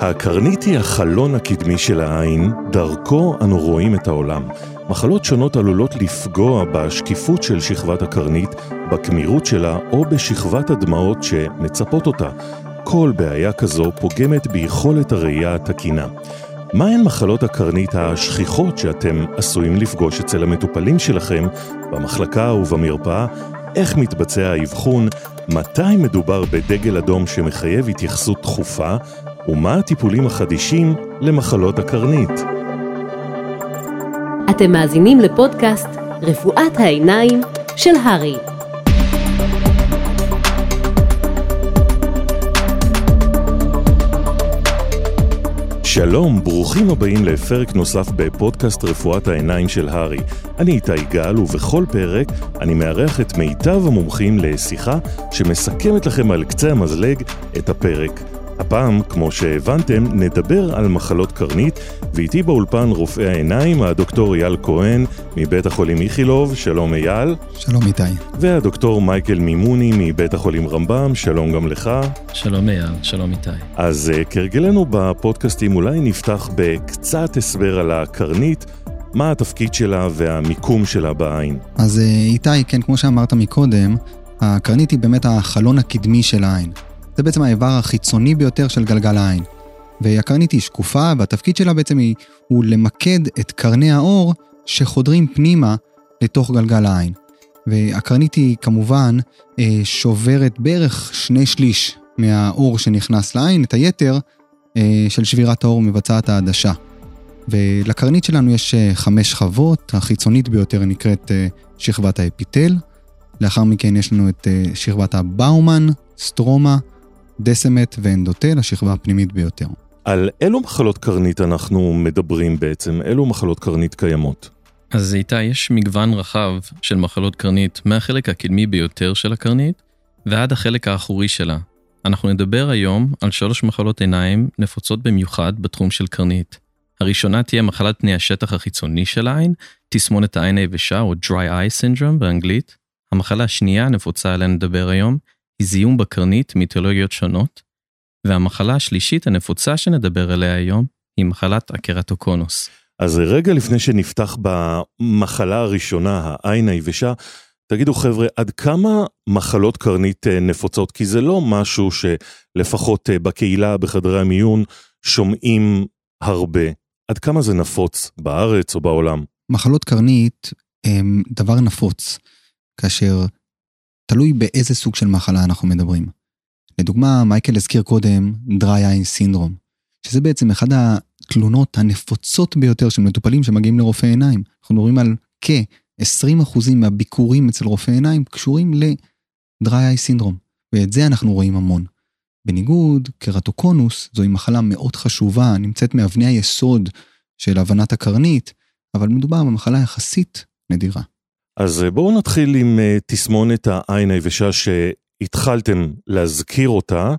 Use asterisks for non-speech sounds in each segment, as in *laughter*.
הקרנית היא החלון הקדמי של העין, דרכו אנו רואים את העולם. מחלות שונות עלולות לפגוע בשקיפות של שכבת הקרנית, בכמירות שלה או בשכבת הדמעות שמצפות אותה. כל בעיה כזו פוגמת ביכולת הראייה התקינה. מהן מחלות הקרנית השכיחות שאתם עשויים לפגוש אצל המטופלים שלכם במחלקה ובמרפאה? איך מתבצע האבחון? מתי מדובר בדגל אדום שמחייב התייחסות דחופה? ומה הטיפולים החדישים למחלות הקרנית? אתם מאזינים לפודקאסט רפואת העיניים של הרי. שלום, ברוכים הבאים לפרק נוסף בפודקאסט רפואת העיניים של הרי. אני איתי גל, ובכל פרק אני מארח את מיטב המומחים לשיחה שמסכמת לכם על קצה המזלג את הפרק. הפעם, כמו שהבנתם, נדבר על מחלות קרנית, ואיתי באולפן רופאי העיניים, הדוקטור אייל כהן מבית החולים איכילוב, שלום אייל. שלום איתי. והדוקטור מייקל מימוני מבית החולים רמב"ם, שלום גם לך. שלום אייל, שלום איתי. אז אה, כהרגלנו בפודקאסטים, אולי נפתח בקצת הסבר על הקרנית. מה התפקיד שלה והמיקום שלה בעין? אז אה, איתי, כן, כמו שאמרת מקודם, הקרנית היא באמת החלון הקדמי של העין. זה בעצם האיבר החיצוני ביותר של גלגל העין. והקרנית היא שקופה, והתפקיד שלה בעצם היא, הוא למקד את קרני האור שחודרים פנימה לתוך גלגל העין. והקרנית היא כמובן אה, שוברת בערך שני שליש מהאור שנכנס לעין, את היתר אה, של שבירת האור מבצעת העדשה. ולקרנית שלנו יש אה, חמש שכבות, החיצונית ביותר נקראת שכבת האפיטל, לאחר מכן יש לנו את שכבת הבאומן, סטרומה, דסמט ואנדוטל, השכבה הפנימית ביותר. על אילו מחלות קרנית אנחנו מדברים בעצם? אילו מחלות קרנית קיימות? אז איתי, יש מגוון רחב של מחלות קרנית מהחלק הקדמי ביותר של הקרנית ועד החלק האחורי שלה. אנחנו נדבר היום על שלוש מחלות עיניים נפוצות במיוחד בתחום של קרנית. הראשונה תהיה מחלת פני השטח החיצוני של העין, תסמונת העין היבשה או dry eye syndrome באנגלית. המחלה השנייה הנפוצה עליה נדבר היום היא זיהום בקרנית מיתולוגיות שונות, והמחלה השלישית הנפוצה שנדבר עליה היום היא מחלת הקרטוקונוס. אז רגע לפני שנפתח במחלה הראשונה, העין היבשה, תגידו חבר'ה, עד כמה מחלות קרנית אה, נפוצות? כי זה לא משהו שלפחות אה, בקהילה, בחדרי המיון, שומעים הרבה. עד כמה זה נפוץ בארץ או בעולם? מחלות קרנית הם דבר נפוץ, כאשר תלוי באיזה סוג של מחלה אנחנו מדברים. לדוגמה, מייקל הזכיר קודם dry eye syndrome, שזה בעצם אחד התלונות הנפוצות ביותר של מטופלים שמגיעים לרופא עיניים. אנחנו מדברים על כ-20% מהביקורים אצל רופא עיניים קשורים ל-dry eye syndrome, ואת זה אנחנו רואים המון. בניגוד, קרטוקונוס זוהי מחלה מאוד חשובה, נמצאת מאבני היסוד של הבנת הקרנית, אבל מדובר במחלה יחסית נדירה. אז אה, בואו נתחיל עם אה, תסמונת העין היבשה שהתחלתם להזכיר אותה.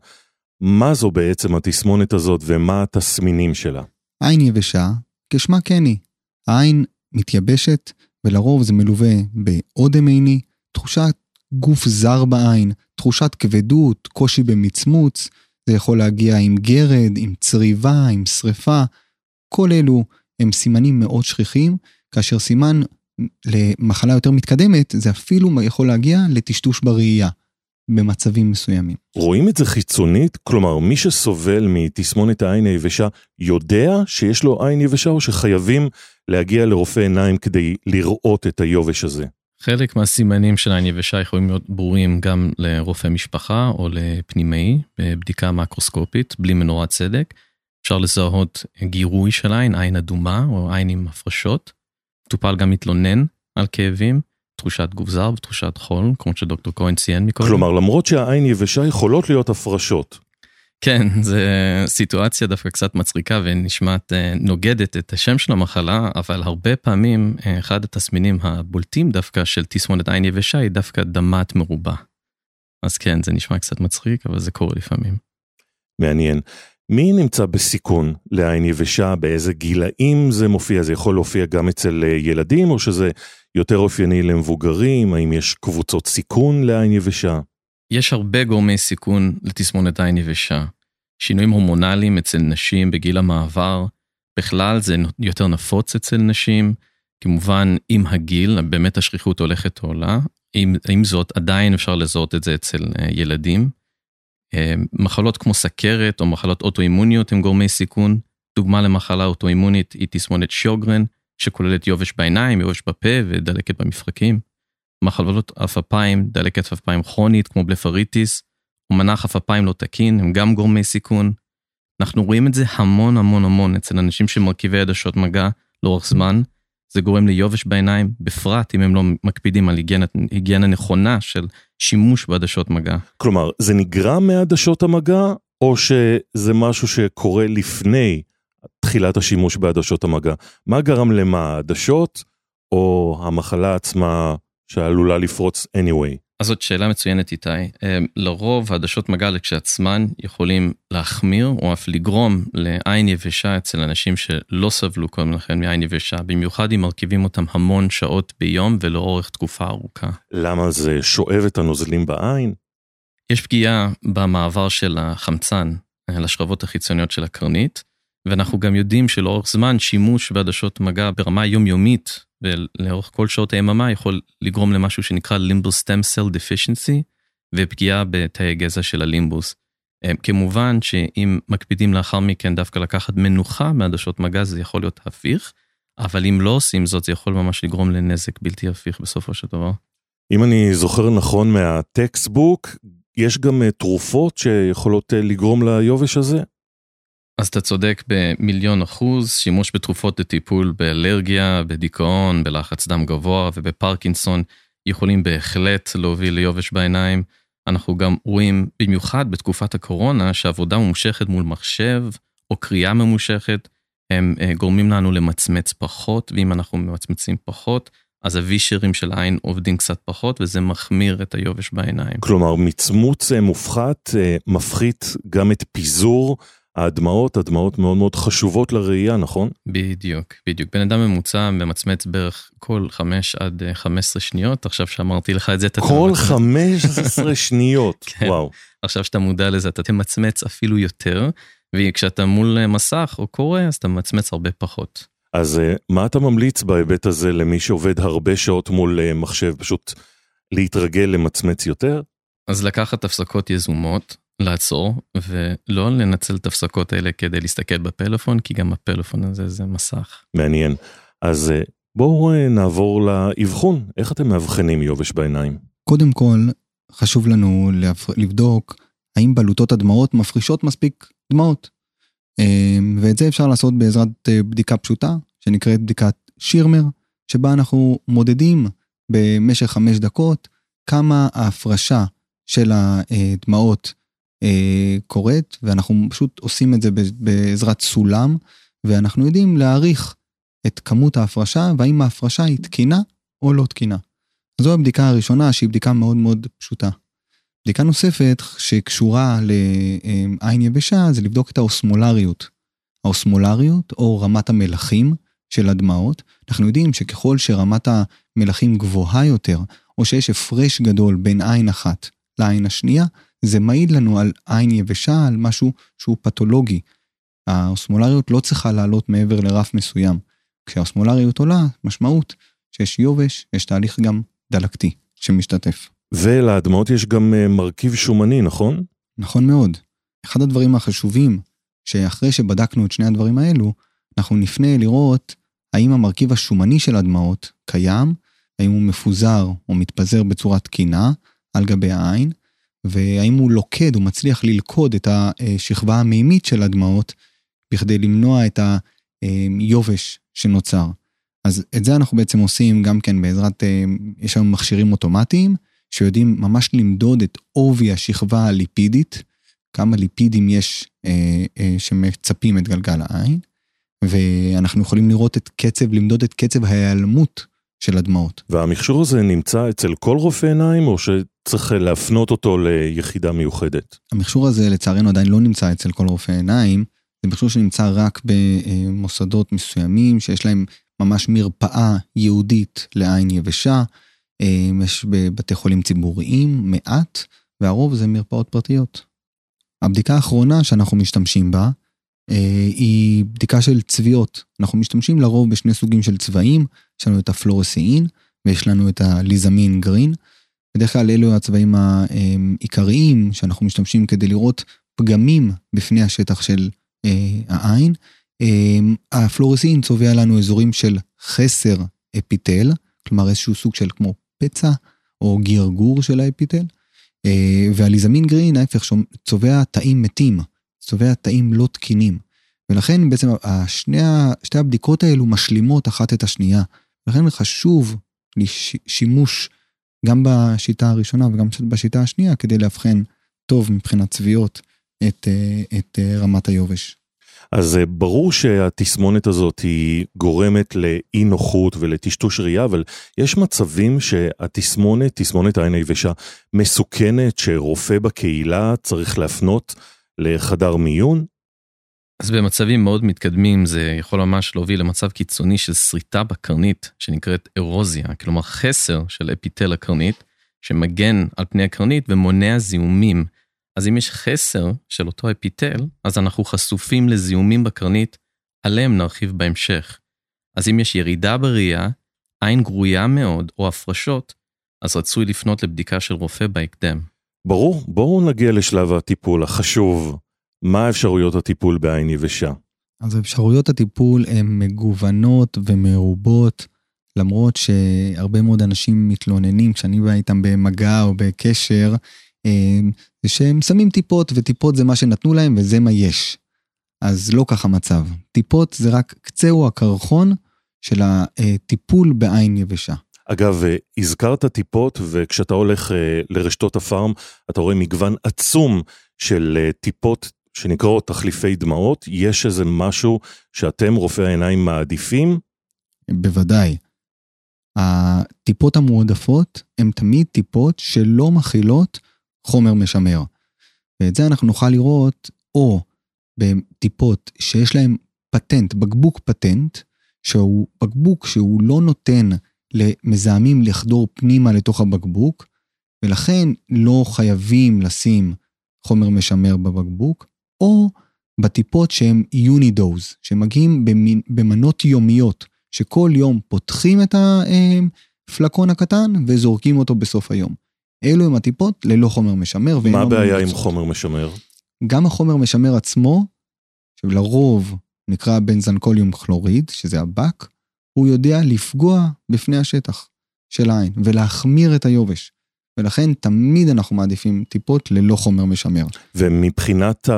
מה זו בעצם התסמונת הזאת ומה התסמינים שלה? עין יבשה, כשמה כן היא. העין מתייבשת ולרוב זה מלווה באודם עיני, תחושת גוף זר בעין, תחושת כבדות, קושי במצמוץ, זה יכול להגיע עם גרד, עם צריבה, עם שריפה. כל אלו הם סימנים מאוד שכיחים, כאשר סימן למחלה יותר מתקדמת, זה אפילו יכול להגיע לטשטוש בראייה. במצבים מסוימים. רואים את זה חיצונית? כלומר, מי שסובל מתסמונת העין היבשה יודע שיש לו עין יבשה או שחייבים להגיע לרופא עיניים כדי לראות את היובש הזה? חלק מהסימנים של עין יבשה יכולים להיות ברורים גם לרופא משפחה או לפנימאי בבדיקה מקרוסקופית בלי מנורת צדק. אפשר לזהות גירוי של עין, עין אדומה או עין עם הפרשות. מטופל גם מתלונן על כאבים, תחושת גוף זר ותחושת חול, כמו שדוקטור כהן ציין מקודם. כלומר, למרות שהעין יבשה יכולות להיות הפרשות. כן, זו סיטואציה דווקא קצת מצחיקה ונשמעת אה, נוגדת את השם של המחלה, אבל הרבה פעמים אה, אחד התסמינים הבולטים דווקא של תסמונת עין יבשה היא דווקא דמת מרובה. אז כן, זה נשמע קצת מצחיק, אבל זה קורה לפעמים. מעניין. מי נמצא בסיכון לעין יבשה, באיזה גילאים זה מופיע? זה יכול להופיע גם אצל אה, ילדים, או שזה יותר אופייני למבוגרים? האם יש קבוצות סיכון לעין יבשה? יש הרבה גורמי סיכון לתסמונת עין יבשה. שינויים הורמונליים אצל נשים בגיל המעבר, בכלל זה יותר נפוץ אצל נשים, כמובן עם הגיל באמת השכיחות הולכת ועולה, עם, עם זאת עדיין אפשר לזהות את זה אצל אה, ילדים. אה, מחלות כמו סכרת או מחלות אוטואימוניות הם גורמי סיכון, דוגמה למחלה אוטואימונית היא תסמונת שוגרן, שכוללת יובש בעיניים, יובש בפה ודלקת במפרקים. מחלות עפפיים, דלקת עפפיים כרונית כמו בלפריטיס, או מנח עפפיים לא תקין, הם גם גורמי סיכון. אנחנו רואים את זה המון המון המון אצל אנשים שמרכיבי עדשות מגע לאורך זמן. זה גורם ליובש בעיניים, בפרט אם הם לא מקפידים על היגיינה, היגיינה נכונה של שימוש בעדשות מגע. כלומר, זה נגרם מעדשות המגע, או שזה משהו שקורה לפני תחילת השימוש בעדשות המגע? מה גרם למה, העדשות או המחלה עצמה שעלולה לפרוץ anyway? אז זאת שאלה מצוינת איתי. אמ, לרוב העדשות מגע כשעצמן יכולים להחמיר או אף לגרום לעין יבשה אצל אנשים שלא סבלו קודם לכן מעין יבשה, במיוחד אם מרכיבים אותם המון שעות ביום ולאורך תקופה ארוכה. למה זה שואב את הנוזלים בעין? יש פגיעה במעבר של החמצן אה, לשכבות החיצוניות של הקרנית, ואנחנו גם יודעים שלאורך זמן שימוש בעדשות מגע ברמה יומיומית ולאורך כל שעות היממה יכול לגרום למשהו שנקרא לימבוס סטם סל דפישנסי ופגיעה בתאי גזע של הלימבוס. אה, כמובן שאם מקפידים לאחר מכן דווקא לקחת מנוחה מעדשות מגע זה יכול להיות הפיך, אבל אם לא עושים זאת זה יכול ממש לגרום לנזק בלתי הפיך בסופו של דבר. אם אני זוכר נכון מהטקסטבוק, יש גם אה, תרופות שיכולות אה, לגרום ליובש הזה? אז אתה צודק במיליון אחוז, שימוש בתרופות לטיפול באלרגיה, בדיכאון, בלחץ דם גבוה ובפרקינסון יכולים בהחלט להוביל ליובש בעיניים. אנחנו גם רואים, במיוחד בתקופת הקורונה, שעבודה ממושכת מול מחשב או קריאה ממושכת, הם אה, גורמים לנו למצמץ פחות, ואם אנחנו ממצמצים פחות, אז הווישרים של העין עובדים קצת פחות, וזה מחמיר את היובש בעיניים. כלומר, מצמוץ אה, מופחת אה, מפחית גם את פיזור הדמעות, הדמעות מאוד מאוד חשובות לראייה, נכון? בדיוק, בדיוק. בן אדם ממוצע ממצמץ בערך כל 5 עד 15 אה, שניות, עכשיו שאמרתי לך את זה, אתה... כל 15 *laughs* שניות, כן. וואו. עכשיו שאתה מודע לזה, אתה תמצמץ אפילו יותר, וכשאתה מול אה, מסך או קורא, אז אתה ממצמץ הרבה פחות. אז אה, מה אתה ממליץ בהיבט הזה למי שעובד הרבה שעות מול מחשב, פשוט להתרגל למצמץ יותר? אז לקחת הפסקות יזומות, לעצור ולא לנצל את ההפסקות האלה כדי להסתכל בפלאפון, כי גם הפלאפון הזה זה מסך. מעניין. אז אה, בואו אה, נעבור לאבחון, איך אתם מאבחנים יובש בעיניים? קודם כל, חשוב לנו לבדוק האם בלוטות הדמעות מפרישות מספיק דמעות. אה, ואת זה אפשר לעשות בעזרת בדיקה פשוטה, שנקראת בדיקת שירמר, שבה אנחנו מודדים במשך חמש דקות כמה ההפרשה של הדמעות קורית, ואנחנו פשוט עושים את זה בעזרת סולם, ואנחנו יודעים להעריך את כמות ההפרשה, והאם ההפרשה היא תקינה או לא תקינה. זו הבדיקה הראשונה, שהיא בדיקה מאוד מאוד פשוטה. בדיקה נוספת שקשורה לעין יבשה, זה לבדוק את האוסמולריות. האוסמולריות, או רמת המלחים של הדמעות, אנחנו יודעים שככל שרמת המלחים גבוהה יותר, או שיש הפרש גדול בין עין אחת לעין השנייה, זה מעיד לנו על עין יבשה, על משהו שהוא פתולוגי. האוסמולריות לא צריכה לעלות מעבר לרף מסוים. כשהאוסמולריות עולה, משמעות שיש יובש, יש תהליך גם דלקתי שמשתתף. ולהדמעות יש גם אה, מרכיב שומני, נכון? נכון מאוד. אחד הדברים החשובים, שאחרי שבדקנו את שני הדברים האלו, אנחנו נפנה לראות האם המרכיב השומני של הדמעות קיים, האם הוא מפוזר או מתפזר בצורה תקינה על גבי העין, והאם הוא לוקד, הוא מצליח ללכוד את השכבה המימית של הדמעות בכדי למנוע את היובש שנוצר. אז את זה אנחנו בעצם עושים גם כן בעזרת, אה, יש היום מכשירים אוטומטיים שיודעים ממש למדוד את עובי השכבה הליפידית, כמה ליפידים יש אה, אה, שמצפים את גלגל העין, ואנחנו יכולים לראות את קצב, למדוד את קצב ההיעלמות של הדמעות. והמכשור הזה נמצא אצל כל רופא עיניים, או שצריך להפנות אותו ליחידה מיוחדת? המכשור הזה לצערנו עדיין לא נמצא אצל כל רופא עיניים, זה מכשור שנמצא רק במוסדות מסוימים, שיש להם ממש מרפאה ייעודית לעין יבשה, יש בבתי חולים ציבוריים מעט, והרוב זה מרפאות פרטיות. הבדיקה האחרונה שאנחנו משתמשים בה אה, היא בדיקה של צביעות. אנחנו משתמשים לרוב בשני סוגים של צבעים, יש לנו את ה fluorescein ויש לנו את ה lissamine green. בדרך כלל אלו הצבעים העיקריים שאנחנו משתמשים כדי לראות פגמים בפני השטח של אה, העין. אה, ה fluorescein צובע לנו אזורים של חסר אפיטל, כלומר איזשהו סוג של כמו פצע או גרגור של האפיטל. אה, וה lissamine green, ההפך, צובע תאים מתים, צובע תאים לא תקינים. ולכן בעצם השני, שתי הבדיקות האלו משלימות אחת את השנייה. לכן חשוב לשימוש גם בשיטה הראשונה וגם בשיטה השנייה כדי לאבחן טוב מבחינת צביעות את, את רמת היובש. אז אה, ברור שהתסמונת הזאת היא גורמת לאי נוחות ולטשטוש ראייה, אבל יש מצבים שהתסמונת, תסמונת העין היבשה, מסוכנת, שרופא בקהילה צריך להפנות לחדר מיון? אז במצבים מאוד מתקדמים זה יכול ממש להוביל למצב קיצוני של שריטה בקרנית שנקראת אירוזיה, כלומר חסר של אפיטל הקרנית שמגן על פני הקרנית ומונע זיהומים. אז אם יש חסר של אותו אפיטל, אז אנחנו חשופים לזיהומים בקרנית, עליהם נרחיב בהמשך. אז אם יש ירידה בראייה, עין גרויה מאוד או הפרשות, אז רצוי לפנות לבדיקה של רופא בהקדם. ברור, בואו נגיע לשלב הטיפול החשוב. מה אפשרויות הטיפול בעין יבשה? אז אפשרויות הטיפול הן מגוונות ומרובות, למרות שהרבה מאוד אנשים מתלוננים כשאני בא איתם במגע או בקשר, אה, זה שהם שמים טיפות, וטיפות זה מה שנתנו להם וזה מה יש. אז לא ככה מצב. טיפות זה רק קצהו הקרחון של הטיפול בעין יבשה. אגב, אה, הזכרת טיפות, וכשאתה הולך אה, לרשתות הפארם, אתה רואה מגוון עצום של טיפות שנקראות תחליפי דמעות, יש איזה משהו שאתם, רופאי העיניים, מעדיפים? בוודאי. הטיפות המועדפות הן תמיד טיפות שלא מכילות חומר משמר. ואת זה אנחנו נוכל לראות או בטיפות שיש להן פטנט, בקבוק פטנט, שהוא בקבוק שהוא לא נותן למזהמים לחדור פנימה לתוך הבקבוק, ולכן לא חייבים לשים חומר משמר בבקבוק, או בטיפות שהם יונידוז, שמגיעים במנות יומיות, שכל יום פותחים את הפלקון הקטן וזורקים אותו בסוף היום. אלו הם הטיפות ללא חומר משמר. מה הבעיה עם חומר משמר? גם החומר משמר עצמו, שלרוב נקרא בנזנקוליום כלוריד, שזה הבק, הוא יודע לפגוע בפני השטח של העין ולהחמיר את היובש. ולכן תמיד אנחנו מעדיפים טיפות ללא חומר משמר. ומבחינת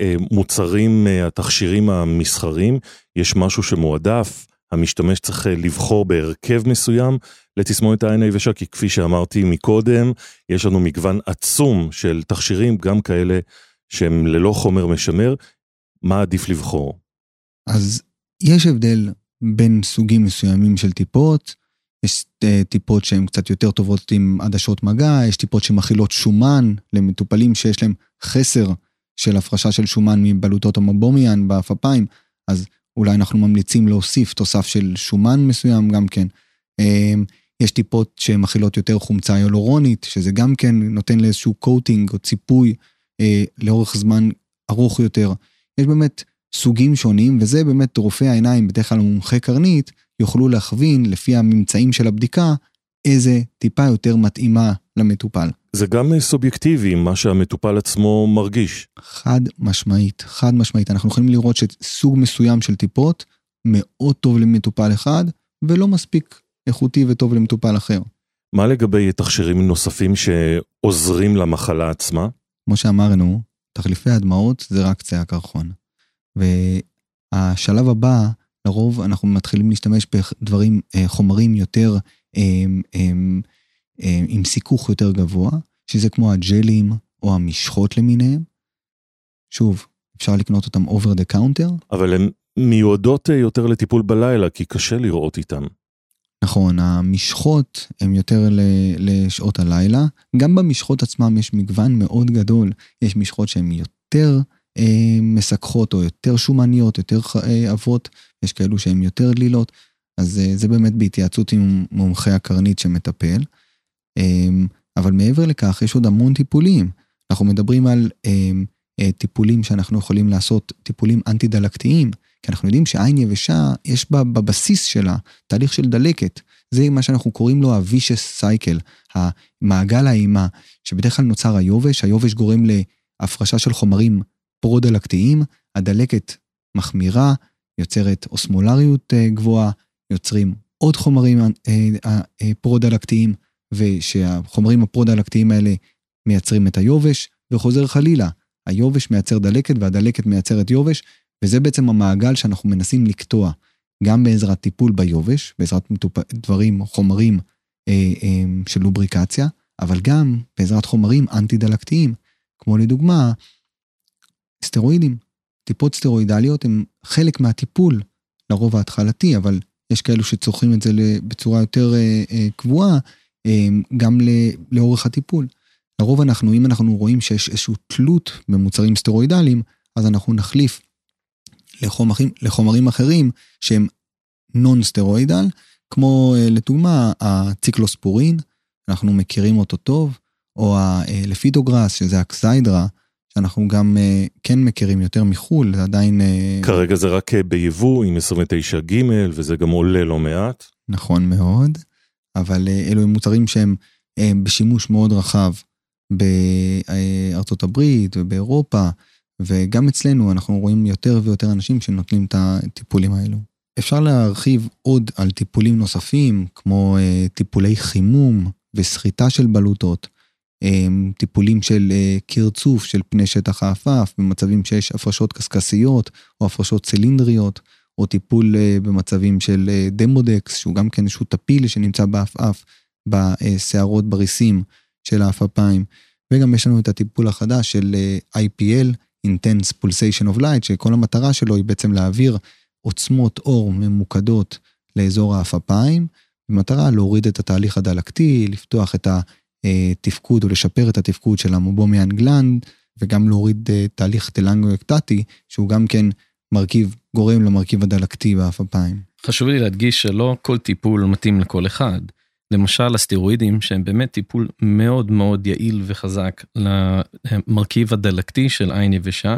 המוצרים, התכשירים המסחרים, יש משהו שמועדף? המשתמש צריך לבחור בהרכב מסוים לתסמונת העין היבשה, כי כפי שאמרתי מקודם, יש לנו מגוון עצום של תכשירים, גם כאלה שהם ללא חומר משמר. מה עדיף לבחור? אז יש הבדל בין סוגים מסוימים של טיפות. יש אה, טיפות שהן קצת יותר טובות עם עדשות מגע, יש טיפות שמכילות שומן למטופלים שיש להם חסר של הפרשה של שומן מבלוטות המבומיאן באפפיים, אז אולי אנחנו ממליצים להוסיף תוסף של שומן מסוים גם כן. אמ, יש טיפות שמכילות יותר חומצה היולורונית, שזה גם כן נותן לאיזשהו קוטינג או ציפוי אה, לאורך זמן ארוך יותר. יש באמת סוגים שונים, וזה באמת רופאי העיניים, בדרך כלל מומחי קרנית, יוכלו להכווין לפי הממצאים של הבדיקה איזה טיפה יותר מתאימה למטופל. זה גם סובייקטיבי, מה שהמטופל עצמו מרגיש. חד משמעית, חד משמעית. אנחנו יכולים לראות שסוג מסוים של טיפות מאוד טוב למטופל אחד, ולא מספיק איכותי וטוב למטופל אחר. מה לגבי תכשירים נוספים שעוזרים למחלה עצמה? כמו שאמרנו, תחליפי הדמעות זה רק קצה הקרחון. והשלב הבא לרוב אנחנו מתחילים להשתמש בדברים, אה, חומרים יותר, הם, הם, הם, עם סיכוך יותר גבוה, שזה כמו הג'לים או המשחות למיניהם. שוב, אפשר לקנות אותם over the counter. אבל הן מיועדות אה, יותר לטיפול בלילה, כי קשה לראות איתן. נכון, המשחות הן יותר לשעות הלילה. גם במשחות עצמם יש מגוון מאוד גדול. יש משחות שהן יותר אה, מסככות או יותר שומניות, יותר אה, עבות, יש כאלו שהן יותר דלילות, אז אה, זה באמת בהתייעצות עם מומחי הקרנית שמטפל. אה, אבל מעבר לכך, יש עוד המון טיפולים. אנחנו מדברים על אה, אה, טיפולים שאנחנו יכולים לעשות, טיפולים אנטי-דלקתיים, כי אנחנו יודעים שעין יבשה, יש בה בבסיס שלה תהליך של דלקת. זה מה שאנחנו קוראים לו ה-vicious cycle, המעגל האימה, שבדרך כלל נוצר היובש, היובש גורם להפרשה של חומרים פרו-דלקתיים, הדלקת מחמירה, יוצרת אוסמולריות אה, גבוהה, יוצרים עוד חומרים אה, אה, פרו-דלקתיים, ושהחומרים הפרו-דלקתיים האלה מייצרים את היובש, וחוזר חלילה, היובש מייצר דלקת והדלקת מייצרת יובש, וזה בעצם המעגל שאנחנו מנסים לקטוע, גם בעזרת טיפול ביובש, בעזרת מטופ... דברים, חומרים אה, אה, של לובריקציה, אבל גם בעזרת חומרים אנטי-דלקתיים, כמו לדוגמה, סטרואידים. טיפות סטרואידליות הם חלק מהטיפול, לרוב ההתחלתי, אבל יש כאלו שצורכים את זה בצורה יותר אה, אה, קבועה, אה, גם לאורך הטיפול. לרוב אנחנו, אם אנחנו רואים שיש איזושהי תלות במוצרים סטרואידליים, אז אנחנו נחליף לחומרים, לחומרים אחרים שהם נון סטרואידל, כמו לדוגמה הציקלוספורין, אנחנו מכירים אותו טוב, או הלפידוגרס, שזה הקסיידרה, שאנחנו גם אה, כן מכירים יותר מחו"ל, זה עדיין... אה, כרגע זה רק ביבוא עם 29 ג' וזה גם עולה לא מעט. נכון מאוד, אבל אלו הם מוצרים שהם בשימוש מאוד רחב בארצות הברית ובאירופה, וגם אצלנו אנחנו רואים יותר ויותר אנשים שנוטלים את הטיפולים האלו. אפשר להרחיב עוד על טיפולים נוספים, כמו אה, טיפולי חימום וסחיטה של בלוטות, טיפולים של אה, קרצוף של פני שטח האפף, במצבים שיש הפרשות קשקשיות או הפרשות צילינדריות, או טיפול במצבים של דמודקס, שהוא גם כן איזשהו טפיל שנמצא באפף, בשערות בריסים של האפפיים. וגם יש לנו את הטיפול החדש של IPL, Intense Pulsation of Light, שכל המטרה שלו היא בעצם להעביר עוצמות אור ממוקדות לאזור האפפיים, במטרה להוריד את התהליך הדלקתי, לפתוח את התפקוד או לשפר את התפקוד של המובומיאן גלנד, וגם להוריד אה, תהליך טלנגו אקטטי, שהוא גם כן מרכיב, גורם למרכיב הדלקתי באפפיים. חשוב לי להדגיש שלא כל טיפול מתאים לכל אחד. למשל הסטרואידים שהם באמת טיפול מאוד מאוד יעיל וחזק למרכיב הדלקתי של עין יבשה.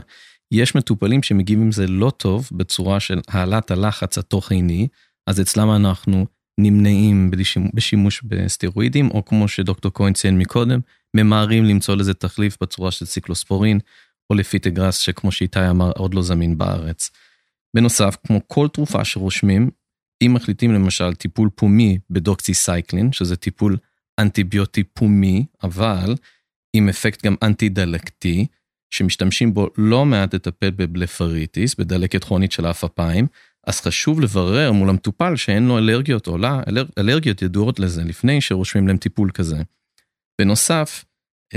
יש מטופלים שמגיעים עם זה לא טוב בצורה של העלאת הלחץ התוך עיני, אז אצלם אנחנו נמנעים בשימוש בסטרואידים, או כמו שדוקטור כהן ציין מקודם, ממהרים למצוא לזה תחליף בצורה של ציקלוספורין, או lifitegrast שכמו שאיתי אמר עוד לא זמין בארץ. בנוסף, כמו כל תרופה שרושמים, אם מחליטים למשל טיפול פומי בדוקסיסייקלין, שזה טיפול אנטיביוטי פומי, אבל עם אפקט גם אנטי-דלקתי, שמשתמשים בו לא מעט לטפל בבלפריטיס, בדלקת כרונית של העפעפיים, אז חשוב לברר מול המטופל שאין לו אלרגיות או לא, אלר, אלרגיות ידועות לזה לפני שרושמים להם טיפול כזה. בנוסף,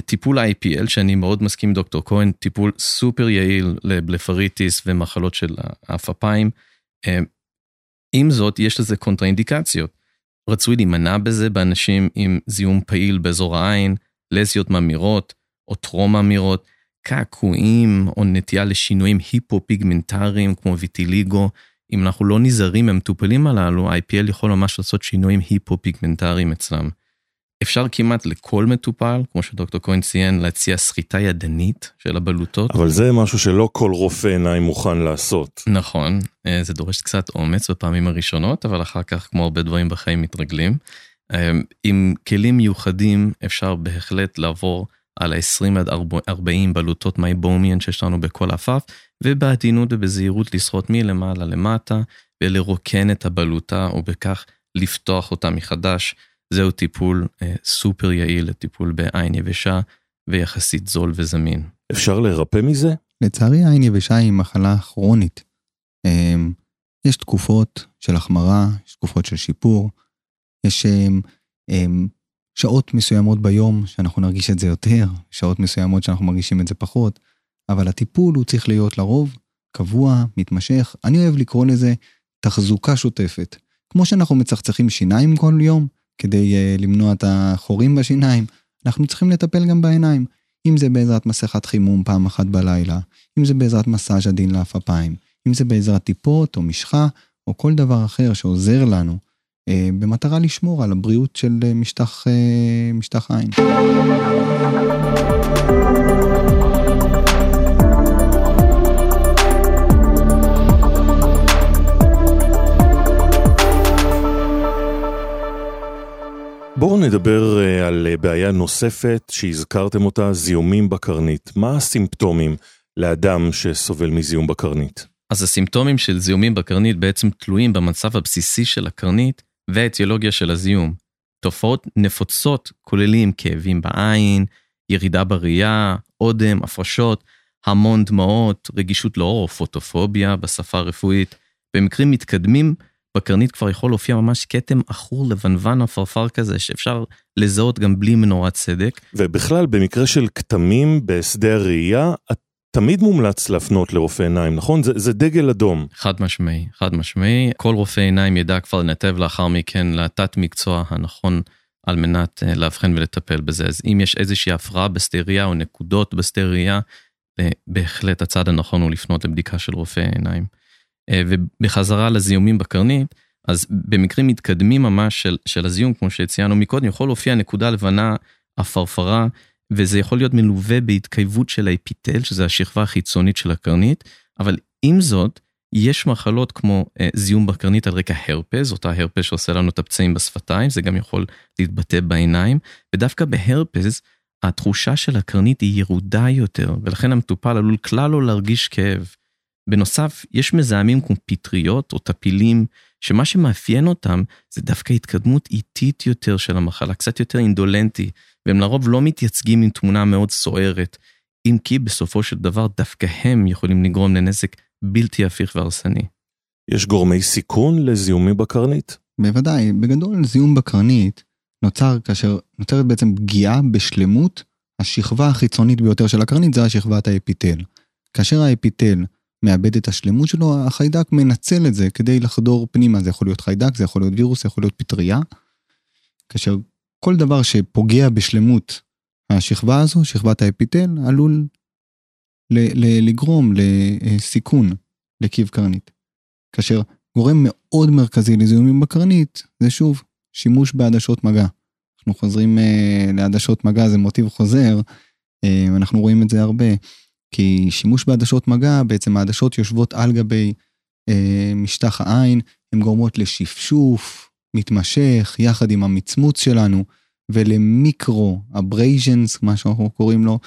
טיפול IPL, שאני מאוד מסכים עם דוקטור כהן, טיפול סופר יעיל לבלפריטיס ומחלות של העפעפיים. אה, עם זאת, יש לזה קונטראינדיקציות. רצוי להימנע בזה באנשים עם זיהום פעיל באזור העין, לזיות ממאירות או טרום ממאירות, קעקועים או נטייה לשינויים היפופיגמנטריים כמו ויטיליגו. אם אנחנו לא נזהרים מהמטופלים הללו, IPL יכול ממש לעשות שינויים היפופיגמנטריים אצלם. אפשר כמעט לכל מטופל, כמו שדוקטור כהן ציין, להציע סחיטה ידנית של הבלוטות. אבל זה משהו שלא כל רופא עיניים מוכן לעשות. נכון, אה, זה דורש קצת אומץ בפעמים הראשונות, אבל אחר כך, כמו הרבה דברים בחיים, מתרגלים. אה, עם כלים מיוחדים אפשר בהחלט לעבור על ה-20 עד 40 בלוטות meibomian שיש לנו בכל עפעף, ובעדינות ובזהירות לסחוט מלמעלה למטה, ולרוקן את הבלוטה, ובכך לפתוח אותה מחדש. זהו טיפול אה, סופר יעיל לטיפול בעין יבשה ויחסית זול וזמין. אפשר לרפא מזה? לצערי עין יבשה היא מחלה כרונית. אה, יש תקופות של החמרה, יש תקופות של שיפור, יש אה, אה, שעות מסוימות ביום שאנחנו נרגיש את זה יותר, שעות מסוימות שאנחנו מרגישים את זה פחות, אבל הטיפול הוא צריך להיות לרוב קבוע, מתמשך. אני אוהב לקרוא לזה תחזוקה שוטפת. כמו שאנחנו מצחצחים שיניים כל יום, כדי uh, למנוע את החורים בשיניים, אנחנו צריכים לטפל גם בעיניים. אם זה בעזרת מסכת חימום פעם אחת בלילה, אם זה בעזרת מסאז' עדין לאפפיים, אם זה בעזרת טיפות או משחה, או כל דבר אחר שעוזר לנו במטרה לשמור על הבריאות של משטח, משטח עין. בואו נדבר אה, על אה, בעיה נוספת שהזכרתם אותה, זיהומים בקרנית. מה הסימפטומים לאדם שסובל מזיהום בקרנית? אז הסימפטומים של זיהומים בקרנית בעצם תלויים במצב הבסיסי של הקרנית והאטיולוגיה של הזיהום. תופעות נפוצות כוללים כאבים בעין, ירידה בראייה, אודם, הפרשות, המון דמעות, רגישות לאור או פוטופוביה בשפה הרפואית. במקרים מתקדמים, בקרנית כבר יכול להופיע ממש כתם עכור לבנוון עפרפר כזה, שאפשר לזהות גם בלי מנורת צדק. ובכלל, במקרה של כתמים בשדה הראייה, תמיד מומלץ להפנות לרופא עיניים, נכון? זה, זה דגל אדום. חד משמעי, חד משמעי. כל רופא עיניים ידע כבר לנתב לאחר מכן לתת מקצוע הנכון על מנת אה, לאבחן ולטפל בזה. אז אם יש איזושהי הפרעה ראייה או נקודות ראייה, אה, בהחלט הצעד הנכון הוא לפנות לבדיקה של רופא עיניים. אה, ובחזרה לזיהומים בקרנית, אז במקרים מתקדמים ממש של, של הזיהום, כמו שציינו מקודם, יכול להופיע נקודה לבנה, עפרפרה, וזה יכול להיות מלווה בהתקייבות של האפיטל, שזה השכבה החיצונית של הקרנית, אבל עם זאת, יש מחלות כמו אה, זיהום בקרנית על רקע הרפז, אותה הרפז שעושה לנו את הפצעים בשפתיים, זה גם יכול להתבטא בעיניים, ודווקא בהרפז, התחושה של הקרנית היא ירודה יותר, ולכן המטופל עלול כלל לא להרגיש כאב. בנוסף, יש מזהמים כמו פטריות או טפילים, שמה שמאפיין אותם זה דווקא התקדמות איטית יותר של המחלה, קצת יותר אינדולנטי, והם לרוב לא מתייצגים עם תמונה מאוד סוערת, אם כי בסופו של דבר דווקא הם יכולים לגרום לנזק בלתי הפיך והרסני. יש גורמי סיכון לזיהומים בקרנית? בוודאי, בגדול זיהום בקרנית נוצר כאשר נוצרת בעצם פגיעה בשלמות השכבה החיצונית ביותר של הקרנית, זה השכבת האפיטל. כאשר האפיטל מאבד את השלמות שלו, החיידק מנצל את זה כדי לחדור פנימה. זה יכול להיות חיידק, זה יכול להיות וירוס, זה יכול להיות פטריה. כאשר כל דבר שפוגע בשלמות השכבה הזו, שכבת האפיטל, עלול ל- ל- לגרום לסיכון לקיב קרנית. כאשר גורם מאוד מרכזי לזיהומים בקרנית, זה שוב, שימוש בעדשות מגע. אנחנו חוזרים אה, לעדשות מגע, זה מוטיב חוזר, אה, אנחנו רואים את זה הרבה. כי שימוש בעדשות מגע, בעצם העדשות יושבות על גבי אה, משטח העין, הן גורמות לשפשוף מתמשך יחד עם המצמוץ שלנו, ול micro abrasions, מה שאנחנו קוראים לו,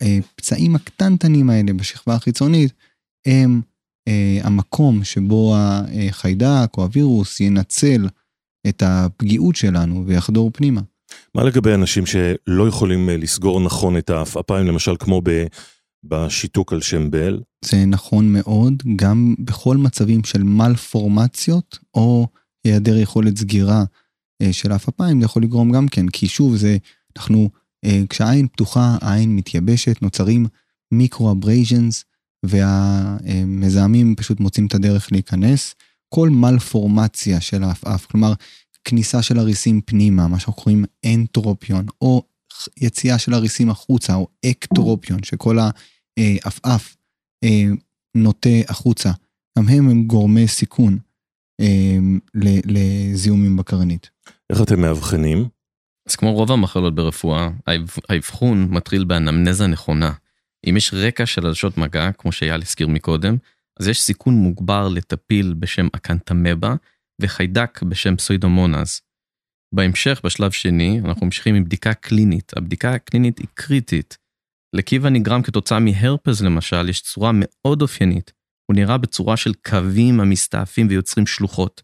הפצעים הקטנטנים האלה בשכבה החיצונית, הם אה, המקום שבו החיידק או הווירוס ינצל את הפגיעות שלנו ויחדור פנימה. מה לגבי אנשים שלא יכולים אה, לסגור נכון את העפעפיים, למשל כמו ב... בשיתוק על שם בל. זה נכון מאוד, גם בכל מצבים של מלפורמציות או היעדר יכולת סגירה אה, של עפעפיים, זה יכול לגרום גם כן, כי שוב זה, אנחנו, אה, כשהעין פתוחה, העין מתייבשת, נוצרים micro-abrasions, והמזהמים פשוט מוצאים את הדרך להיכנס. כל מלפורמציה של העפעף, כלומר, כניסה של הריסים פנימה, מה שאנחנו קוראים אנטרופיון, או יציאה של הריסים החוצה, או אקטרופיון, שכל העפעף אה, נוטה החוצה, גם הם הם גורמי סיכון אה, לזיהומים בקרנית. איך אתם מאבחנים? אז כמו רוב המחלות ברפואה, האבחון מתחיל באנמנזה נכונה. אם יש רקע של עדשות מגע, כמו שאייל הזכיר מקודם, אז יש סיכון מוגבר לטפיל בשם אקנטמבה וחיידק בשם פסוידומונז. בהמשך, בשלב שני, אנחנו ממשיכים עם בדיקה קלינית. הבדיקה הקלינית היא קריטית. לקיבה נגרם כתוצאה מהרפז למשל, יש צורה מאוד אופיינית. הוא נראה בצורה של קווים המסתעפים ויוצרים שלוחות,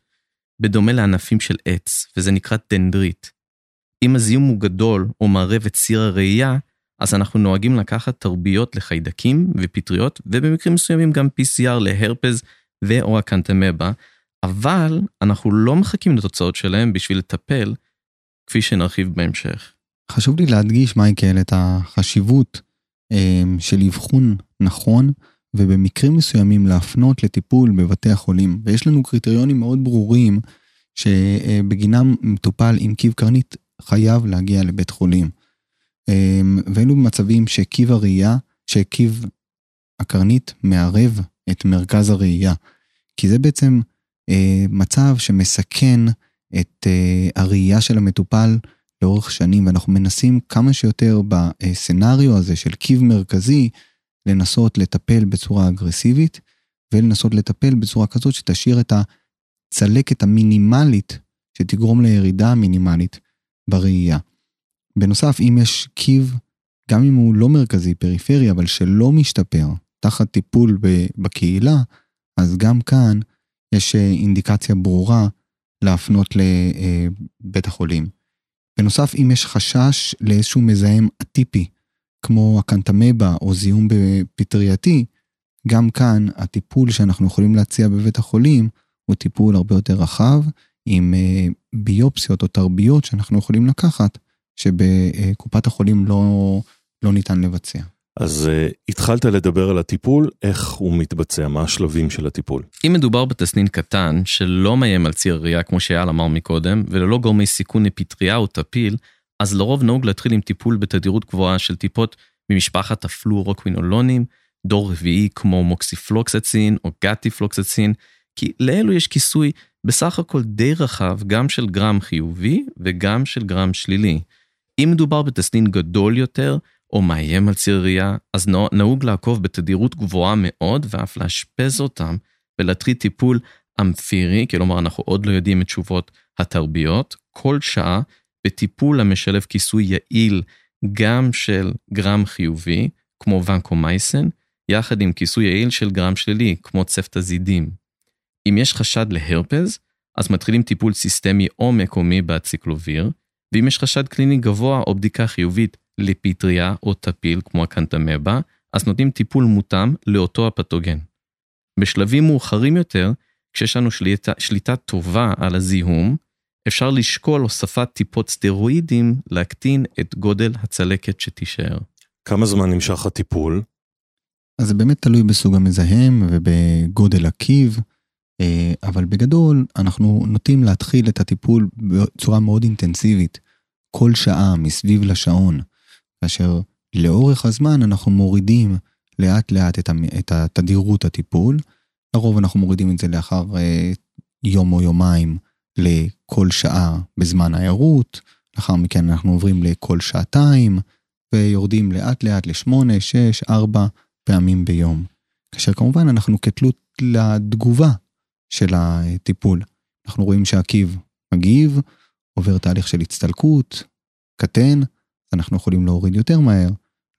בדומה לענפים של עץ, וזה נקרא דנדרית. אם הזיהום הוא גדול או מערב את ציר הראייה, אז אנחנו נוהגים לקחת תרביות לחיידקים ופטריות, ובמקרים מסוימים גם PCR להרפז ו/או הקנטמבה, אבל אנחנו לא מחכים לתוצאות שלהם בשביל לטפל, כפי שנרחיב בהמשך. חשוב לי להדגיש, מייקל, את החשיבות אה, של אבחון נכון, ובמקרים מסוימים להפנות לטיפול בבתי החולים. ויש לנו קריטריונים מאוד ברורים שבגינם מטופל עם קיב קרנית חייב להגיע לבית חולים. אה, ואלו מצבים שקיב הראייה, שקיב הקרנית מערב את מרכז הראייה. כי זה בעצם מצב שמסכן את הראייה של המטופל לאורך שנים, ואנחנו מנסים כמה שיותר בסצנריו הזה של קיב מרכזי, לנסות לטפל בצורה אגרסיבית, ולנסות לטפל בצורה כזאת שתשאיר את הצלקת המינימלית, שתגרום לירידה המינימלית בראייה. בנוסף, אם יש קיב, גם אם הוא לא מרכזי, פריפרי, אבל שלא משתפר תחת טיפול בקהילה, אז גם כאן יש אה, אינדיקציה ברורה להפנות לבית החולים. בנוסף, אם יש חשש לאיזשהו מזהם אטיפי, כמו הקנטמבה או זיהום פטרייתי, גם כאן הטיפול שאנחנו יכולים להציע בבית החולים הוא טיפול הרבה יותר רחב, עם אה, ביופסיות או תרביות שאנחנו יכולים לקחת, שבקופת החולים לא, לא ניתן לבצע. אז uh, התחלת לדבר על הטיפול, איך הוא מתבצע, מה השלבים של הטיפול. אם מדובר בתסנין קטן, שלא מאיים על ציר ראייה, כמו שאייל אמר מקודם, וללא גורמי סיכון לפטריה או טפיל, אז לרוב נהוג להתחיל עם טיפול בתדירות גבוהה של טיפות ממשפחת הפלורוקווינולונים, דור רביעי כמו מוקסיפלוקסצין או גטיפלוקסצין, כי לאלו יש כיסוי בסך הכל די רחב גם של גרם חיובי וגם של גרם שלילי. אם מדובר בתסנין גדול יותר, או מאיים על ציר ראייה, אז נהוג לעקוב בתדירות גבוהה מאוד ואף לאשפז אותם ולהטריד טיפול אמפירי, כלומר אנחנו עוד לא יודעים את תשובות התרביות, כל שעה בטיפול המשלב כיסוי יעיל גם של גרם חיובי, כמו ונקומייסן, יחד עם כיסוי יעיל של גרם שלילי, כמו צפטזידים. אם יש חשד להרפז, אז מתחילים טיפול סיסטמי או מקומי באציקלוביר, ואם יש חשד קליני גבוה או בדיקה חיובית לפטריה או טפיל כמו הקנטמבה, אז נותנים טיפול מותאם לאותו הפתוגן. בשלבים מאוחרים יותר, כשיש לנו שליטה, שליטה טובה על הזיהום, אפשר לשקול הוספת טיפות סטרואידים להקטין את גודל הצלקת שתישאר. כמה זמן נמשך הטיפול? אז זה באמת תלוי בסוג המזהם ובגודל הקיב, אה, אבל בגדול אנחנו נוטים להתחיל את הטיפול בצורה מאוד אינטנסיבית, כל שעה מסביב לשעון. כאשר לאורך הזמן אנחנו מורידים לאט לאט את התדירות הטיפול. לרוב אנחנו מורידים את זה לאחר אה, יום או יומיים לכל שעה בזמן הערות, לאחר מכן אנחנו עוברים לכל שעתיים, ויורדים לאט לאט לשמונה, שש, ארבע פעמים ביום. כאשר כמובן אנחנו כתלות לתגובה של הטיפול. אנחנו רואים שהעקיב מגיב, עובר תהליך של הצטלקות, קטן, אנחנו יכולים להוריד יותר מהר.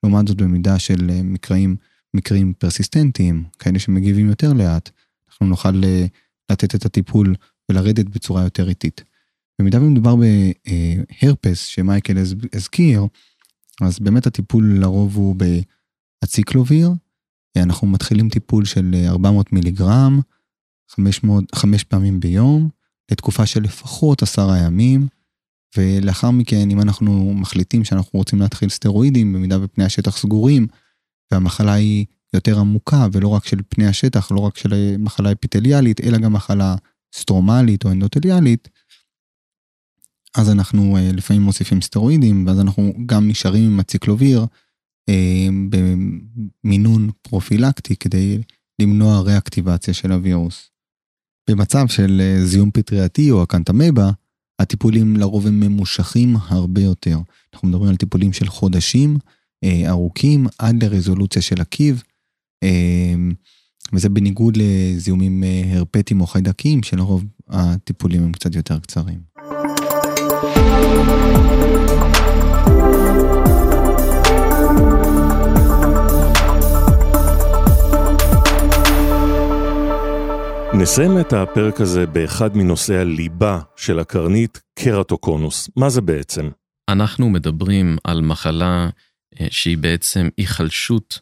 לעומת זאת במידה של אה, מקרים, מקרים פרסיסטנטיים, כאלה שמגיבים יותר לאט, אנחנו נוכל אה, לתת את הטיפול ולרדת בצורה יותר איטית. במידה ומדובר בהרפס שמייקל הזכיר, אז באמת הטיפול לרוב הוא באציקלוביר, אנחנו מתחילים טיפול של 400 מיליגרם, 500, 5 פעמים ביום, לתקופה של לפחות עשרה ימים, ולאחר מכן, אם אנחנו מחליטים שאנחנו רוצים להתחיל סטרואידים, במידה ופני השטח סגורים, והמחלה היא יותר עמוקה, ולא רק של פני השטח, לא רק של מחלה אפיטליאלית, אלא גם מחלה סטרומלית או אנדוטליאלית, אז אנחנו אה, לפעמים מוסיפים סטרואידים, ואז אנחנו גם נשארים עם הציקלוביר אה, במינון פרופילקטי כדי למנוע ריאקטיבציה של הווירוס. במצב של אה, זיהום פטריאתי או הקנטמבה, הטיפולים לרוב הם ממושכים הרבה יותר. אנחנו מדברים על טיפולים של חודשים אה, ארוכים עד לרזולוציה של עקיב, אה, וזה בניגוד לזיהומים אה, הרפטיים או חיידקים, שלרוב הטיפולים הם קצת יותר קצרים. נסיים את הפרק הזה באחד מנושאי הליבה של הקרנית, קרטוקונוס. מה זה בעצם? אנחנו מדברים על מחלה אה, שהיא בעצם היחלשות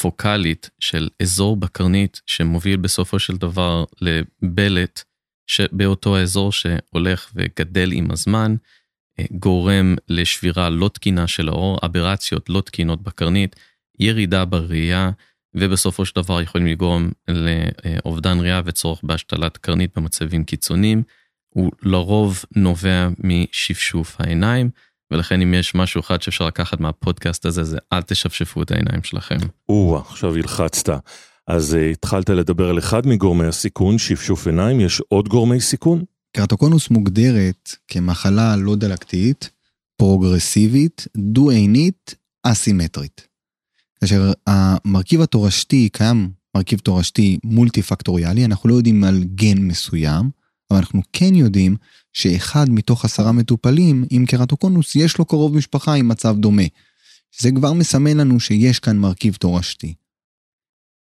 פוקאלית של אזור בקרנית שמוביל בסופו של דבר לבלט שבאותו האזור שהולך וגדל עם הזמן, אה, גורם לשבירה לא תקינה של האור, אברציות לא תקינות בקרנית, ירידה בראייה, ובסופו של דבר יכולים לגרום לאובדן ראייה וצורך בהשתלת קרנית במצבים קיצוניים. הוא לרוב נובע משפשוף העיניים, ולכן אם יש משהו אחד שאפשר לקחת מהפודקאסט הזה, זה אל תשפשפו את העיניים שלכם. או, עכשיו הלחצת. אז uh, התחלת לדבר על אחד מגורמי הסיכון, שפשוף עיניים, יש עוד גורמי סיכון? קרטוקונוס מוגדרת כמחלה לא דלקתית, פרוגרסיבית, דו-עינית, אסימטרית. כאשר המרכיב התורשתי, קיים מרכיב תורשתי מולטי פקטוריאלי, אנחנו לא יודעים על גן מסוים, אבל אנחנו כן יודעים שאחד מתוך עשרה מטופלים עם קרטוקונוס יש לו קרוב משפחה עם מצב דומה. זה כבר מסמן לנו שיש כאן מרכיב תורשתי.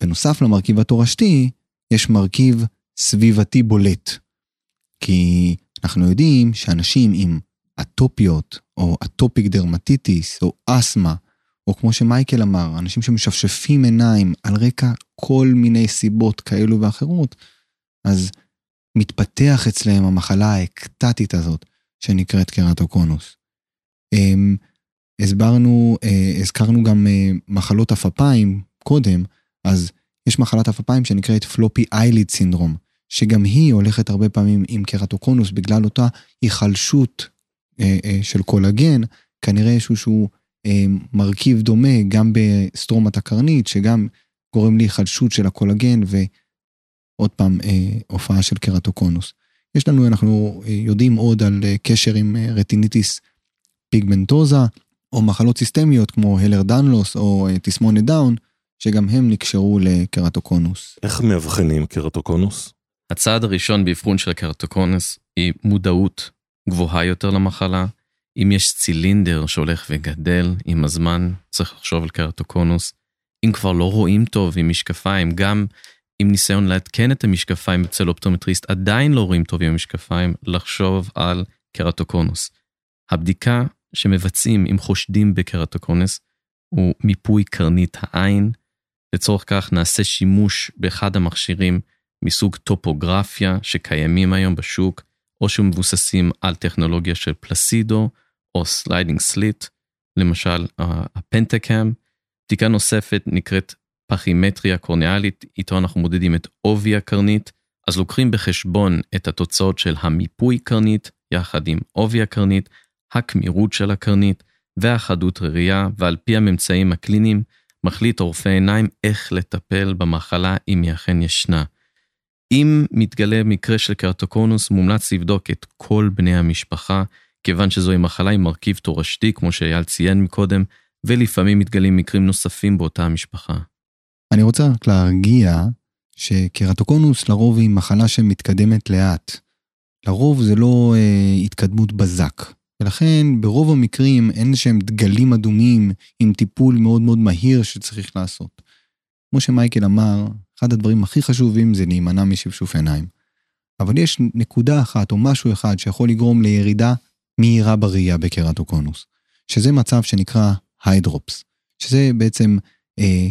בנוסף למרכיב התורשתי, יש מרכיב סביבתי בולט. כי אנחנו יודעים שאנשים עם אטופיות, או אטופיק דרמטיטיס, או אסתמה, או כמו שמייקל אמר, אנשים שמשפשפים עיניים על רקע כל מיני סיבות כאלו ואחרות, אז מתפתח אצלהם המחלה האקטטית הזאת, שנקראת קרטוקונוס. אמ, הסברנו, אה, הזכרנו גם אה, מחלות עפפיים קודם, אז יש מחלת עפעפיים שנקראת floppy eyelid syndrome, שגם היא הולכת הרבה פעמים עם קרטוקונוס בגלל אותה היחלשות אה, של קולגן, כנראה איזשהו מרכיב דומה גם בסטרומת הקרנית, שגם גורם להיחלשות של הקולגן ועוד פעם הופעה של קרטוקונוס. יש לנו, אנחנו יודעים עוד על קשר עם רטיניטיס פיגמנטוזה, או מחלות סיסטמיות כמו אהלרס דנלוס או אה, תסמונת דאון, שגם הם נקשרו לקרטוקונוס. איך מאבחנים קרטוקונוס? הצעד הראשון באבחון של הקרטוקונוס היא מודעות גבוהה יותר למחלה. אם יש צילינדר שהולך וגדל עם הזמן, צריך לחשוב על קרטוקונוס. אם כבר לא רואים טוב עם משקפיים, גם עם ניסיון לעדכן את המשקפיים אצל אופטומטריסט, עדיין לא רואים טוב עם המשקפיים, לחשוב על קרטוקונוס. הבדיקה שמבצעים אם חושדים בקרטוקונוס הוא מיפוי קרנית העין. לצורך כך נעשה שימוש באחד המכשירים מסוג טופוגרפיה שקיימים היום בשוק, או שמבוססים על טכנולוגיה של פלסידו או sliding slit, למשל ה Pentacam. בדיקה נוספת נקראת פכימטריה קורניאלית, איתו אנחנו מודדים את עובי הקרנית, אז לוקחים בחשבון את התוצאות של המיפוי קרנית יחד עם עובי הקרנית, הקמירות של הקרנית והחדות ראייה, ועל פי הממצאים הקליניים, מחליט רופא עיניים איך לטפל במחלה אם היא אכן ישנה. אם מתגלה מקרה של קרטוקונוס, מומלץ לבדוק את כל בני המשפחה, כיוון שזוהי מחלה עם מרכיב תורשתי, כמו שאייל ציין מקודם, ולפעמים מתגלים מקרים נוספים באותה המשפחה. אני רוצה רק להרגיע שקרטוקונוס לרוב היא מחלה שמתקדמת לאט. לרוב זה לא אה, התקדמות בזק. ולכן ברוב המקרים אין שהם דגלים אדומים עם טיפול מאוד מאוד מהיר שצריך לעשות. כמו שמייקל אמר, אחד הדברים הכי חשובים זה להימנע משפשוף עיניים. אבל יש נקודה אחת או משהו אחד שיכול לגרום לירידה מהירה בראייה בקרטוקונוס, שזה מצב שנקרא היידרופס, שזה בעצם אה,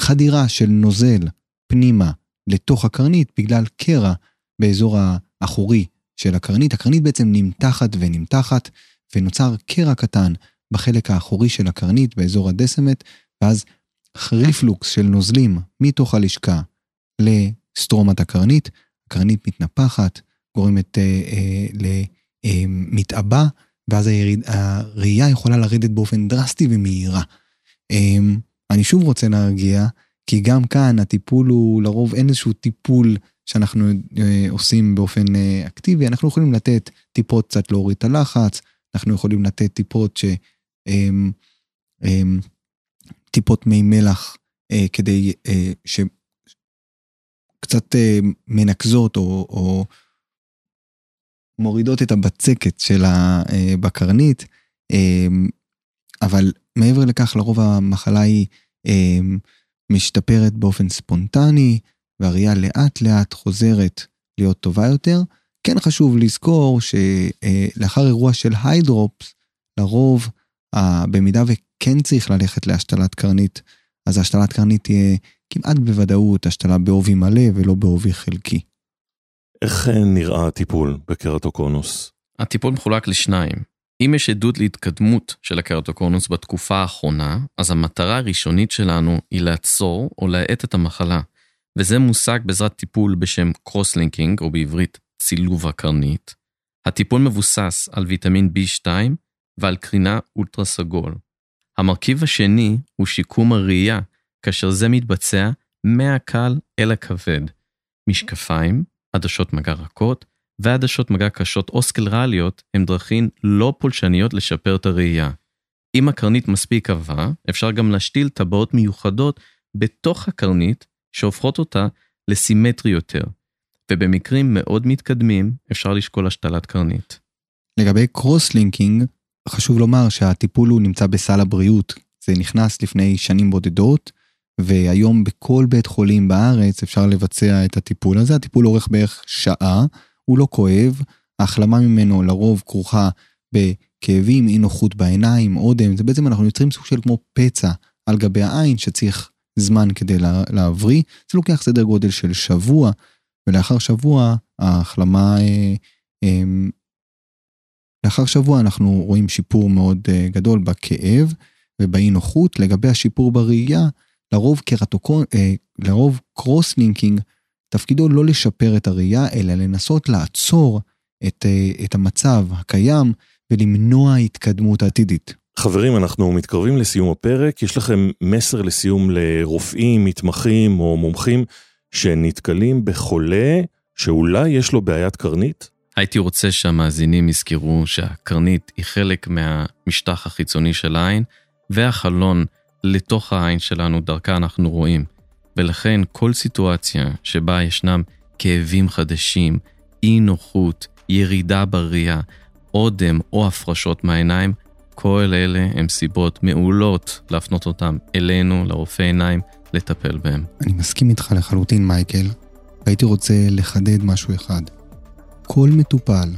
חדירה של נוזל פנימה לתוך הקרנית בגלל קרע באזור האחורי של הקרנית. הקרנית בעצם נמתחת ונמתחת, ונוצר קרע קטן בחלק האחורי של הקרנית באזור הדסמט, ואז ריפלוקס של נוזלים מתוך הלשכה לסטרומת הקרנית, הקרנית מתנפחת, גורמת אה, אה, למתאבה, אה, ואז היריד, הראייה יכולה לרדת באופן דרסטי ומהירה. אה, אני שוב רוצה להרגיע, כי גם כאן הטיפול הוא, לרוב אין איזשהו טיפול שאנחנו אה, עושים באופן אה, אקטיבי, אנחנו יכולים לתת טיפות קצת להוריד את הלחץ, אנחנו יכולים לתת טיפות ש... אה, אה, טיפות מי מלח אה, כדי אה, שקצת אה, מנקזות או, או מורידות את הבצקת של הבקרנית, אה, אה, אבל מעבר לכך לרוב המחלה היא אה, משתפרת באופן ספונטני, והראייה לאט לאט חוזרת להיות טובה יותר. כן חשוב לזכור שלאחר אירוע של היידרופס, לרוב, במידה וכן צריך ללכת להשתלת קרנית, אז השתלת קרנית תהיה כמעט בוודאות השתלה בעובי מלא ולא בעובי חלקי. איך נראה הטיפול בקרטוקונוס? הטיפול מחולק לשניים. אם יש עדות להתקדמות של הקרטוקונוס בתקופה האחרונה, אז המטרה הראשונית שלנו היא לעצור או להאט את המחלה. וזה מושג בעזרת טיפול בשם cross-linking, או בעברית צילוב הקרנית. הטיפול מבוסס על ויטמין B2 ועל קרינה אולטרה סגול. המרכיב השני הוא שיקום הראייה, כאשר זה מתבצע מהקל אל הכבד. משקפיים, עדשות מגע רכות ועדשות מגע קשות או סקלרליות הם דרכים לא פולשניות לשפר את הראייה. אם הקרנית מספיק עבה, אפשר גם להשתיל טבעות מיוחדות בתוך הקרנית שהופכות אותה לסימטרי יותר, ובמקרים מאוד מתקדמים אפשר לשקול השתלת קרנית. לגבי cross-linking, חשוב לומר שהטיפול הוא נמצא בסל הבריאות. זה נכנס לפני שנים בודדות, והיום בכל בית חולים בארץ אפשר לבצע את הטיפול הזה. הטיפול אורך בערך שעה, הוא לא כואב, ההחלמה ממנו לרוב כרוכה בכאבים, אי נוחות בעיניים, אודם, זה בעצם אנחנו יוצרים סוג של כמו פצע על גבי העין שצריך זמן כדי להבריא. זה לוקח סדר גודל של שבוע, ולאחר שבוע ההחלמה, אה, אה, לאחר שבוע אנחנו רואים שיפור מאוד אה, גדול בכאב ובאי נוחות. לגבי השיפור בראייה, לרוב קרטוקון, לרוב קרוס לינקינג, תפקידו לא לשפר את הראייה, אלא לנסות לעצור את, את המצב הקיים ולמנוע התקדמות עתידית. חברים, אנחנו מתקרבים לסיום הפרק. יש לכם מסר לסיום לרופאים, מתמחים או מומחים שנתקלים בחולה שאולי יש לו בעיית קרנית? הייתי רוצה שהמאזינים יזכרו שהקרנית היא חלק מהמשטח החיצוני של העין, והחלון לתוך העין שלנו, דרכה אנחנו רואים. ולכן כל סיטואציה שבה ישנם כאבים חדשים, אי נוחות, ירידה בראייה, אודם או הפרשות מהעיניים, כל אלה הם סיבות מעולות להפנות אותם אלינו, לרופא עיניים, לטפל בהם. אני מסכים איתך לחלוטין, מייקל, והייתי רוצה לחדד משהו אחד. כל מטופל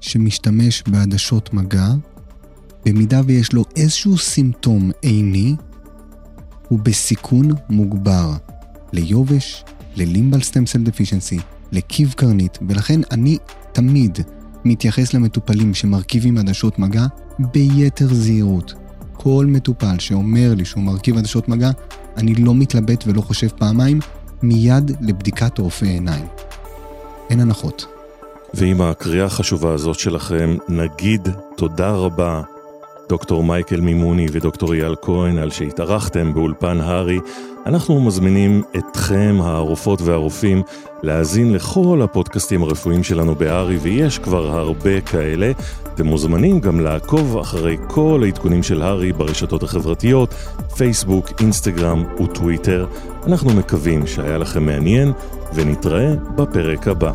שמשתמש בעדשות מגע, במידה ויש לו איזשהו סימפטום עיני, הוא בסיכון מוגבר ליובש, ללימבל סטם סל דפישנסי, לקיב קרנית, ולכן אני תמיד מתייחס למטופלים שמרכיבים עדשות מגע ביתר זהירות. כל מטופל שאומר לי שהוא מרכיב עדשות מגע, אני לא מתלבט ולא חושב פעמיים, מיד לבדיקת רופא עיניים. אין הנחות. ועם הקריאה החשובה הזאת שלכם, נגיד תודה רבה דוקטור מייקל מימוני ודוקטור אייל כהן על שהתארחתם באולפן הארי. אנחנו מזמינים אתכם, הרופאות והרופאים, להאזין לכל הפודקאסטים הרפואיים שלנו בהארי, ויש כבר הרבה כאלה. אתם מוזמנים גם לעקוב אחרי כל העדכונים של הארי ברשתות החברתיות, פייסבוק, אינסטגרם וטוויטר. אנחנו מקווים שהיה לכם מעניין, ונתראה בפרק הבא.